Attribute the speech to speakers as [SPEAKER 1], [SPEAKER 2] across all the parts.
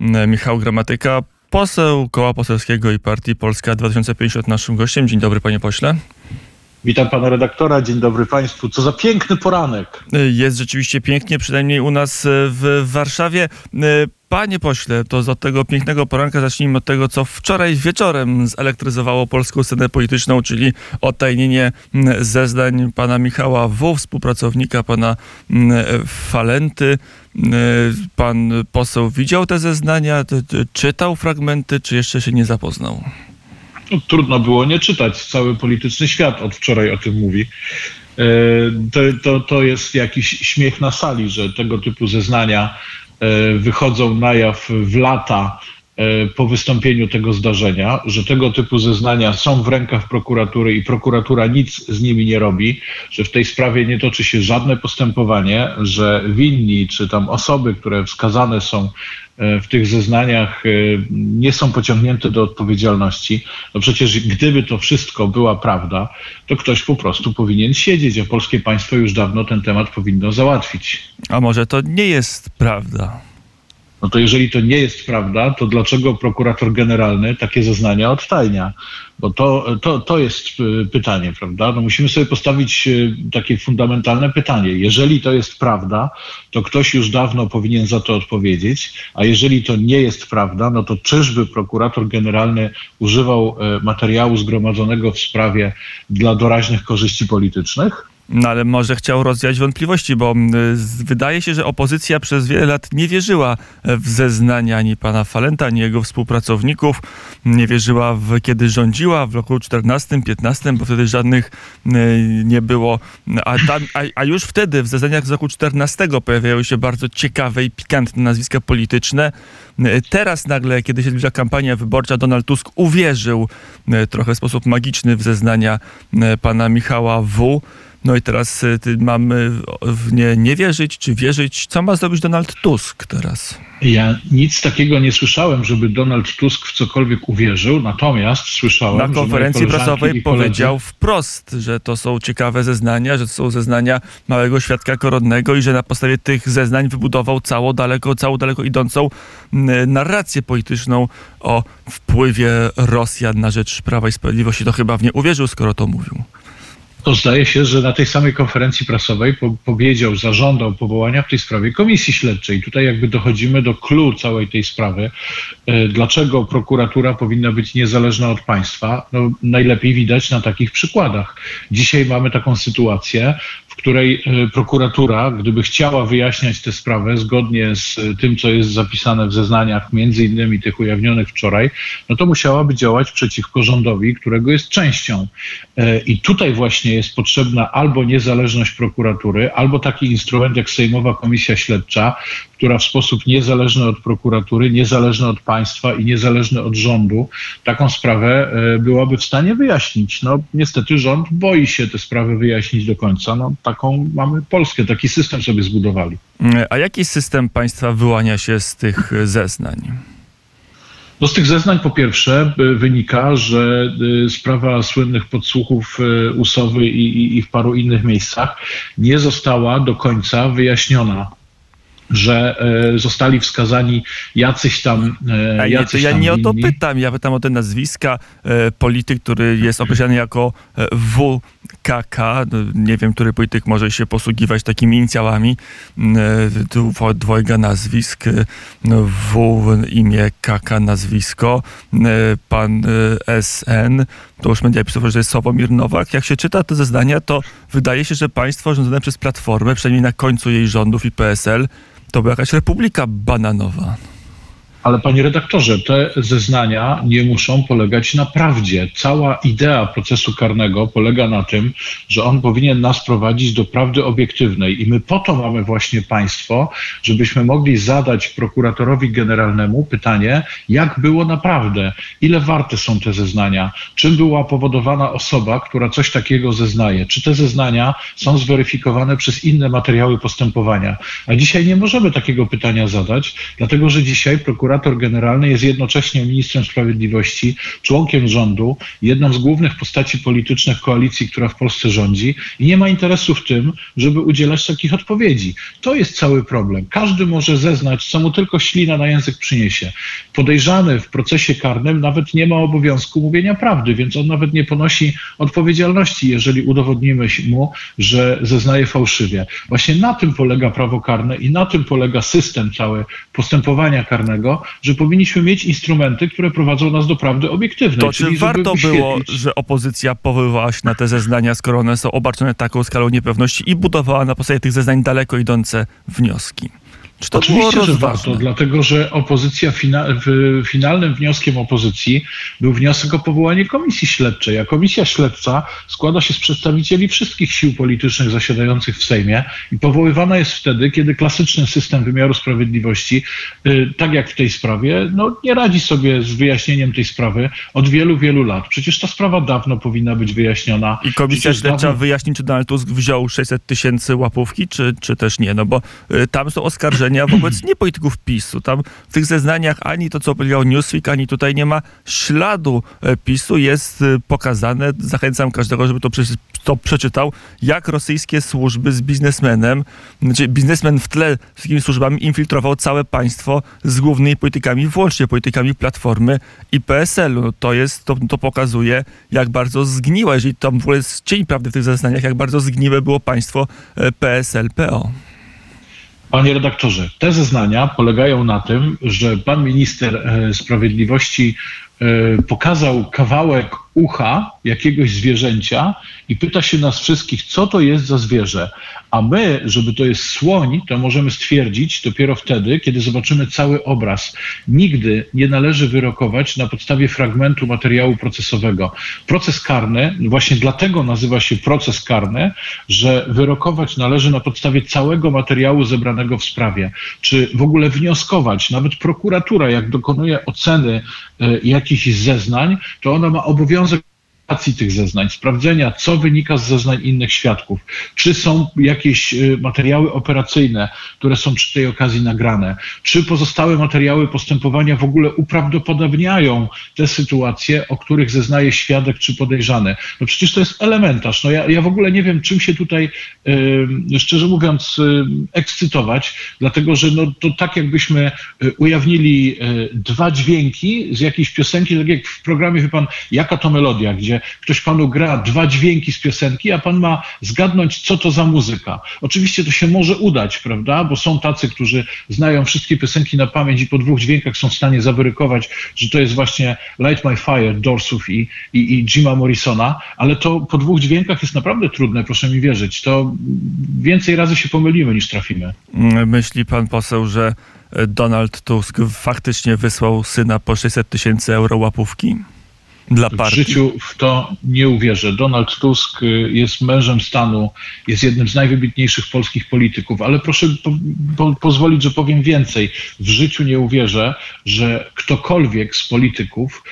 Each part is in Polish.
[SPEAKER 1] Michał Gramatyka, poseł Koła Poselskiego i Partii Polska 2050 naszym gościem. Dzień dobry panie pośle.
[SPEAKER 2] Witam pana redaktora, dzień dobry państwu. Co za piękny poranek.
[SPEAKER 1] Jest rzeczywiście pięknie, przynajmniej u nas w Warszawie. Panie pośle, to z tego pięknego poranka zacznijmy od tego, co wczoraj wieczorem zelektryzowało polską scenę polityczną, czyli odtajnienie zeznań pana Michała W., współpracownika pana Falenty. Pan poseł widział te zeznania, czytał fragmenty, czy jeszcze się nie zapoznał?
[SPEAKER 2] No, trudno było nie czytać. Cały polityczny świat od wczoraj o tym mówi. To, to, to jest jakiś śmiech na sali, że tego typu zeznania wychodzą na jaw w lata po wystąpieniu tego zdarzenia, że tego typu zeznania są w rękach prokuratury i prokuratura nic z nimi nie robi, że w tej sprawie nie toczy się żadne postępowanie, że winni czy tam osoby, które wskazane są w tych zeznaniach nie są pociągnięte do odpowiedzialności. No przecież gdyby to wszystko była prawda, to ktoś po prostu powinien siedzieć, a polskie państwo już dawno ten temat powinno załatwić.
[SPEAKER 1] A może to nie jest prawda?
[SPEAKER 2] No to jeżeli to nie jest prawda, to dlaczego prokurator generalny takie zeznania odtajnia? Bo to, to, to jest pytanie, prawda? No musimy sobie postawić takie fundamentalne pytanie. Jeżeli to jest prawda, to ktoś już dawno powinien za to odpowiedzieć, a jeżeli to nie jest prawda, no to czyżby prokurator generalny używał materiału zgromadzonego w sprawie dla doraźnych korzyści politycznych?
[SPEAKER 1] No ale może chciał rozwiać wątpliwości, bo wydaje się, że opozycja przez wiele lat nie wierzyła w zeznania ani pana Falenta, ani jego współpracowników. Nie wierzyła w kiedy rządziła w roku 14-15, bo wtedy żadnych nie było. A, tam, a, a, już wtedy w zeznaniach z roku 14 pojawiały się bardzo ciekawe i pikantne nazwiska polityczne. Teraz nagle, kiedy się zbliża kampania wyborcza, Donald Tusk uwierzył trochę w sposób magiczny w zeznania pana Michała W. No i teraz mamy w nie, nie wierzyć, czy wierzyć. Co ma zrobić Donald Tusk teraz?
[SPEAKER 2] Ja nic takiego nie słyszałem, żeby Donald Tusk w cokolwiek uwierzył, natomiast słyszałem.
[SPEAKER 1] Na konferencji prasowej powiedział wprost, że to są ciekawe zeznania, że to są zeznania małego świadka koronnego i że na podstawie tych zeznań wybudował całą daleko, całą daleko idącą narrację polityczną o wpływie Rosjan na rzecz Prawa i Sprawiedliwości. To chyba w nie uwierzył, skoro to mówił
[SPEAKER 2] to zdaje się, że na tej samej konferencji prasowej po, powiedział, zażądał powołania w tej sprawie komisji śledczej. Tutaj jakby dochodzimy do clue całej tej sprawy. Dlaczego prokuratura powinna być niezależna od państwa? No, najlepiej widać na takich przykładach. Dzisiaj mamy taką sytuację, w której prokuratura, gdyby chciała wyjaśniać tę sprawę zgodnie z tym, co jest zapisane w zeznaniach, między innymi tych ujawnionych wczoraj, no to musiałaby działać przeciwko rządowi, którego jest częścią. I tutaj właśnie jest potrzebna albo niezależność prokuratury, albo taki instrument jak Sejmowa Komisja Śledcza, która w sposób niezależny od prokuratury, niezależny od państwa i niezależny od rządu taką sprawę byłaby w stanie wyjaśnić. No niestety rząd boi się tę sprawę wyjaśnić do końca. No, taką mamy Polskę, taki system sobie zbudowali.
[SPEAKER 1] A jaki system państwa wyłania się z tych zeznań?
[SPEAKER 2] No z tych zeznań po pierwsze wynika, że sprawa słynnych podsłuchów Usowy i, i, i w paru innych miejscach nie została do końca wyjaśniona że e, zostali wskazani jacyś tam. E, jacyś
[SPEAKER 1] ja
[SPEAKER 2] tam
[SPEAKER 1] nie o to
[SPEAKER 2] inni.
[SPEAKER 1] pytam, ja pytam o te nazwiska. E, polityk, który jest określany jako e, WKK, no, nie wiem, który polityk może się posługiwać takimi inicjałami. Tu dwojga nazwisk, no, W imię KK nazwisko, e, pan SN, to już media piszą, że jest Sławomir Nowak. Jak się czyta te zeznania, to wydaje się, że państwo rządzone przez Platformę, przynajmniej na końcu jej rządów i PSL, to była jakaś republika bananowa.
[SPEAKER 2] Ale panie redaktorze, te zeznania nie muszą polegać na prawdzie. Cała idea procesu karnego polega na tym, że on powinien nas prowadzić do prawdy obiektywnej. I my po to mamy właśnie państwo, żebyśmy mogli zadać prokuratorowi generalnemu pytanie, jak było naprawdę, ile warte są te zeznania, czym była powodowana osoba, która coś takiego zeznaje, czy te zeznania są zweryfikowane przez inne materiały postępowania. A dzisiaj nie możemy takiego pytania zadać, dlatego że dzisiaj prokurator prokurator generalny jest jednocześnie ministrem sprawiedliwości, członkiem rządu, jedną z głównych postaci politycznych koalicji, która w Polsce rządzi i nie ma interesu w tym, żeby udzielać takich odpowiedzi. To jest cały problem. Każdy może zeznać, co mu tylko ślina na język przyniesie. Podejrzany w procesie karnym nawet nie ma obowiązku mówienia prawdy, więc on nawet nie ponosi odpowiedzialności, jeżeli udowodnimy mu, że zeznaje fałszywie. Właśnie na tym polega prawo karne i na tym polega system cały postępowania karnego, że powinniśmy mieć instrumenty, które prowadzą nas do prawdy obiektywnej.
[SPEAKER 1] To czy warto było, że opozycja powoływała się na te zeznania, skoro one są obarczone taką skalą niepewności i budowała na podstawie tych zeznań daleko idące wnioski?
[SPEAKER 2] Czy to Oczywiście, było że warto, dlatego że opozycja, finalnym wnioskiem opozycji był wniosek o powołanie komisji śledczej, a komisja śledcza składa się z przedstawicieli wszystkich sił politycznych zasiadających w Sejmie i powoływana jest wtedy, kiedy klasyczny system wymiaru sprawiedliwości, y, tak jak w tej sprawie, no, nie radzi sobie z wyjaśnieniem tej sprawy od wielu, wielu lat. Przecież ta sprawa dawno powinna być wyjaśniona.
[SPEAKER 1] I komisja Przecież śledcza dawno... wyjaśni, czy Donald Tusk wziął 600 tysięcy łapówki, czy, czy też nie, no bo y, tam są oskarżenia oskarżenia wobec niepolityków PiSu. Tam w tych zeznaniach ani to, co powiedział Newsweek, ani tutaj nie ma śladu e, PiSu. Jest e, pokazane, zachęcam każdego, żeby to, to przeczytał, jak rosyjskie służby z biznesmenem, znaczy biznesmen w tle z takimi służbami infiltrował całe państwo z głównymi politykami, włącznie politykami Platformy i PSL-u. To jest, to, to pokazuje, jak bardzo zgniłe, jeżeli tam w ogóle jest cień prawdy w tych zeznaniach, jak bardzo zgniłe było państwo e, PSL-PO.
[SPEAKER 2] Panie redaktorze, te zeznania polegają na tym, że pan minister e, sprawiedliwości pokazał kawałek ucha jakiegoś zwierzęcia i pyta się nas wszystkich, co to jest za zwierzę. A my, żeby to jest słoń, to możemy stwierdzić dopiero wtedy, kiedy zobaczymy cały obraz. Nigdy nie należy wyrokować na podstawie fragmentu materiału procesowego. Proces karny, właśnie dlatego nazywa się proces karny, że wyrokować należy na podstawie całego materiału zebranego w sprawie. Czy w ogóle wnioskować, nawet prokuratura, jak dokonuje oceny y, jakichś zeznań, to ona ma obowiązek tych zeznań, sprawdzenia, co wynika z zeznań innych świadków, czy są jakieś y, materiały operacyjne, które są przy tej okazji nagrane, czy pozostałe materiały postępowania w ogóle uprawdopodobniają te sytuacje, o których zeznaje świadek czy podejrzany. No przecież to jest elementarz. No ja, ja w ogóle nie wiem, czym się tutaj, yy, szczerze mówiąc, yy, ekscytować, dlatego że no, to tak jakbyśmy y, ujawnili yy, dwa dźwięki z jakiejś piosenki, tak jak w programie, wie pan, jaka to melodia, gdzie ktoś panu gra dwa dźwięki z piosenki, a pan ma zgadnąć, co to za muzyka. Oczywiście to się może udać, prawda? Bo są tacy, którzy znają wszystkie piosenki na pamięć i po dwóch dźwiękach są w stanie zawyrykować, że to jest właśnie Light My Fire Dorsów i, i, i Jima Morrisona, ale to po dwóch dźwiękach jest naprawdę trudne, proszę mi wierzyć. To więcej razy się pomylimy niż trafimy.
[SPEAKER 1] Myśli pan poseł, że Donald Tusk faktycznie wysłał syna po 600 tysięcy euro łapówki? Dla partii?
[SPEAKER 2] W życiu w to nie uwierzę. Donald Tusk y, jest mężem stanu, jest jednym z najwybitniejszych polskich polityków, ale proszę po, po, pozwolić, że powiem więcej. W życiu nie uwierzę, że ktokolwiek z polityków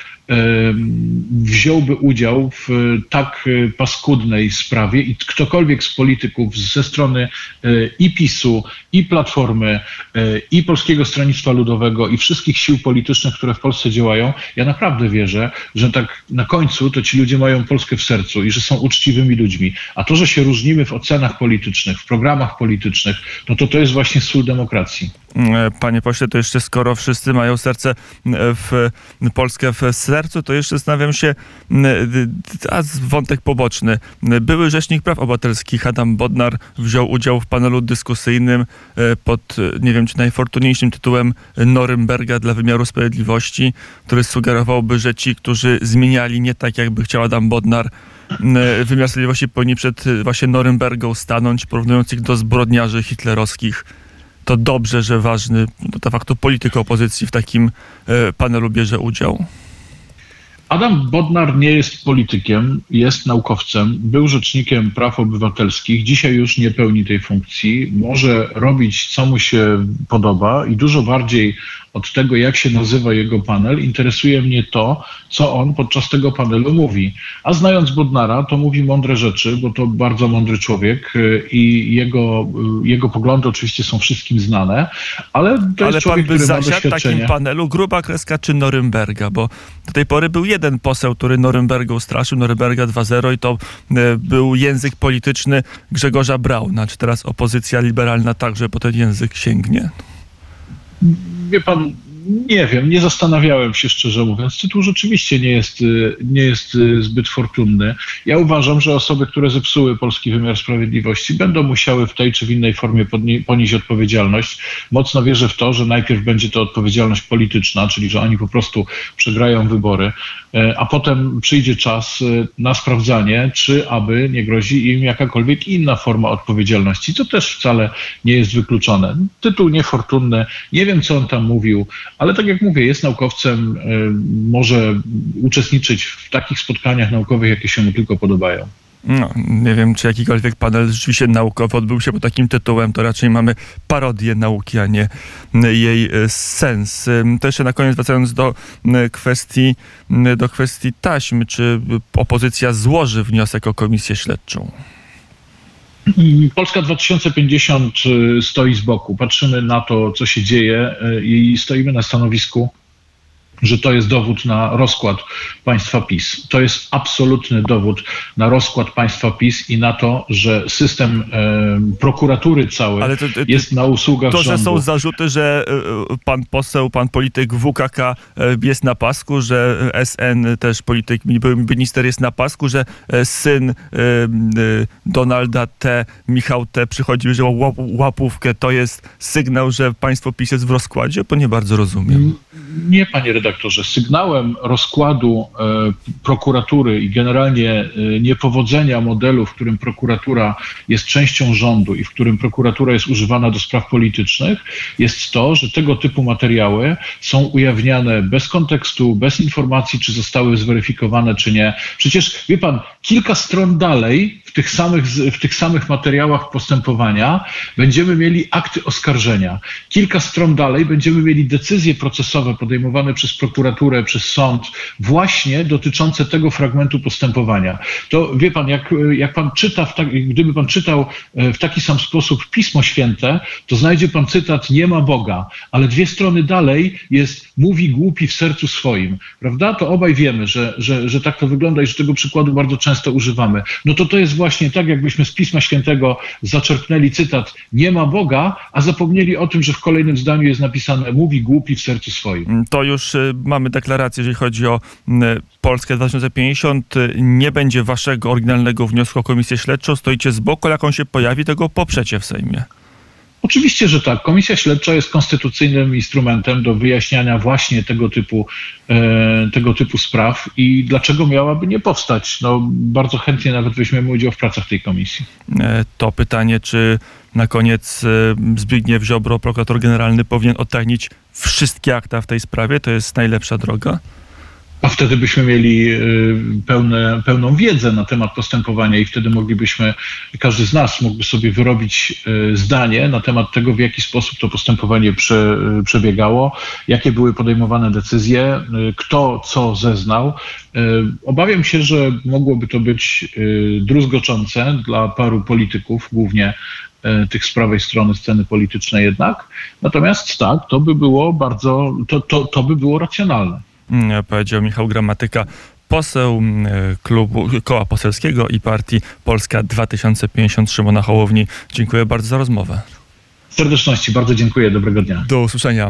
[SPEAKER 2] wziąłby udział w tak e, paskudnej sprawie i ktokolwiek z polityków ze strony e, i PiSu, i Platformy, e, i Polskiego Stronnictwa Ludowego, i wszystkich sił politycznych, które w Polsce działają, ja naprawdę wierzę, że tak na końcu to ci ludzie mają Polskę w sercu i że są uczciwymi ludźmi. A to, że się różnimy w ocenach politycznych, w programach politycznych, no to to jest właśnie sól demokracji.
[SPEAKER 1] Panie pośle, to jeszcze skoro wszyscy mają serce w Polskę w sercu, to jeszcze zastanawiam się, a wątek poboczny. Były Rzecznik Praw Obywatelskich Adam Bodnar wziął udział w panelu dyskusyjnym e, pod, nie wiem czy najfortunniejszym tytułem Norymberga dla wymiaru sprawiedliwości, który sugerowałby, że ci, którzy zmieniali nie tak, jakby chciał Adam Bodnar, wymiar sprawiedliwości powinni przed właśnie Norymbergą stanąć, porównując ich do zbrodniarzy hitlerowskich to dobrze, że ważny, de facto polityk opozycji w takim e, panelu bierze udział.
[SPEAKER 2] Adam Bodnar nie jest politykiem, jest naukowcem, był rzecznikiem praw obywatelskich, dzisiaj już nie pełni tej funkcji. Może robić, co mu się podoba i dużo bardziej od tego, jak się nazywa jego panel. Interesuje mnie to, co on podczas tego panelu mówi. A znając Bodnara, to mówi mądre rzeczy, bo to bardzo mądry człowiek y, i jego, y, jego poglądy oczywiście są wszystkim znane, ale to
[SPEAKER 1] Ale
[SPEAKER 2] jest
[SPEAKER 1] pan
[SPEAKER 2] człowiek,
[SPEAKER 1] by
[SPEAKER 2] który ma
[SPEAKER 1] zasiadł w takim panelu Gruba Kreska czy Norymberga, bo do tej pory był jeden poseł, który Norymberga ustraszył, Norymberga 2.0 i to e, był język polityczny Grzegorza Brauna. Czy teraz opozycja liberalna także po ten język sięgnie?
[SPEAKER 2] Wie pan, nie wiem, nie zastanawiałem się szczerze mówiąc. Tytuł rzeczywiście nie jest, y, nie jest y, zbyt fortunny. Ja uważam, że osoby, które zepsuły polski wymiar sprawiedliwości, będą musiały w tej czy w innej formie ponieść odpowiedzialność. Mocno wierzę w to, że najpierw będzie to odpowiedzialność polityczna, czyli że oni po prostu przegrają wybory, e, a potem przyjdzie czas e, na sprawdzanie, czy aby nie grozi im jakakolwiek inna forma odpowiedzialności, co też wcale nie jest wykluczone. Tytuł niefortunny, nie wiem co on tam mówił, ale tak jak mówię, jest naukowcem, e, może uczestniczyć w takich spotkaniach naukowych, jakie się mu tylko podobają.
[SPEAKER 1] No, nie wiem, czy jakikolwiek panel rzeczywiście naukowy odbył się pod takim tytułem, to raczej mamy parodię nauki, a nie jej e, sens. To jeszcze na koniec wracając do kwestii, do kwestii taśm, czy y, opozycja złoży wniosek o komisję śledczą?
[SPEAKER 2] Polska 2050 y, stoi z boku. Patrzymy na to, co się dzieje y, i stoimy na stanowisku, że to jest dowód na rozkład państwa PiS. To jest absolutny dowód na rozkład państwa PiS i na to, że system e, prokuratury cały
[SPEAKER 1] to- to-
[SPEAKER 2] jest na usługach
[SPEAKER 1] To, że
[SPEAKER 2] rządu.
[SPEAKER 1] są zarzuty, że y, y, pan poseł, pan polityk WKK y, jest na pasku, że SN też polityk, minister jest na pasku, że syn Donalda T, Michał T przychodził, że łap, łapówkę, to jest sygnał, że państwo PiS jest w rozkładzie? Bo nie bardzo rozumiem.
[SPEAKER 2] Nie, panie redaktorze. Sygnałem rozkładu e, prokuratury i generalnie e, niepowodzenia modelu, w którym prokuratura jest częścią rządu i w którym prokuratura jest używana do spraw politycznych, jest to, że tego typu materiały są ujawniane bez kontekstu, bez informacji, czy zostały zweryfikowane, czy nie. Przecież, wie pan, kilka stron dalej tych samych, w tych samych materiałach postępowania będziemy mieli akty oskarżenia. Kilka stron dalej będziemy mieli decyzje procesowe podejmowane przez prokuraturę, przez sąd, właśnie dotyczące tego fragmentu postępowania. To wie pan, jak, jak pan czyta, tak, gdyby pan czytał e, w taki sam sposób Pismo Święte, to znajdzie pan cytat nie ma Boga, ale dwie strony dalej jest mówi głupi w sercu swoim, prawda? To obaj wiemy, że, że, że tak to wygląda i że tego przykładu bardzo często używamy. No to to jest właśnie tak, jakbyśmy z Pisma Świętego zaczerpnęli cytat nie ma Boga, a zapomnieli o tym, że w kolejnym zdaniu jest napisane mówi głupi w sercu swoim.
[SPEAKER 1] Mm, To już y, mamy deklarację, jeżeli chodzi o mm, Polskę 2050. y, Nie będzie waszego oryginalnego wniosku o komisję śledczą. Stoicie z boku, ale jak on się pojawi, tego poprzecie w Sejmie.
[SPEAKER 2] Oczywiście, że tak. Komisja śledcza jest konstytucyjnym instrumentem do wyjaśniania właśnie tego typu, e, tego typu spraw i dlaczego miałaby nie powstać? No, bardzo chętnie nawet weźmiemy udział w pracach tej komisji.
[SPEAKER 1] E, To pytanie, czy na koniec e, Zbigniew Ziobro, prokurator generalny, powinien odtajnić wszystkie akta w tej sprawie? To jest najlepsza droga?
[SPEAKER 2] A wtedy byśmy mieli y, pełne, pełną wiedzę na temat postępowania i wtedy moglibyśmy, każdy z nas mógłby sobie wyrobić y, zdanie na temat tego, w jaki sposób to postępowanie prze, y, przebiegało, jakie były podejmowane decyzje, kto co zeznał. Obawiam się, że mogłoby to być druzgoczące dla paru polityków, głównie tych z prawej strony sceny politycznej jednak. Natomiast tak, to by było bardzo, to, to, to by było racjonalne.
[SPEAKER 1] Mm, Powiedział Michał Gramatyka, poseł mm, klubu, koła poselskiego i partii Polska 2050 Szymona Hołowni. Dziękuję bardzo za rozmowę.
[SPEAKER 2] serdeczności. Bardzo dziękuję. Dobrego dnia.
[SPEAKER 1] Do usłyszenia.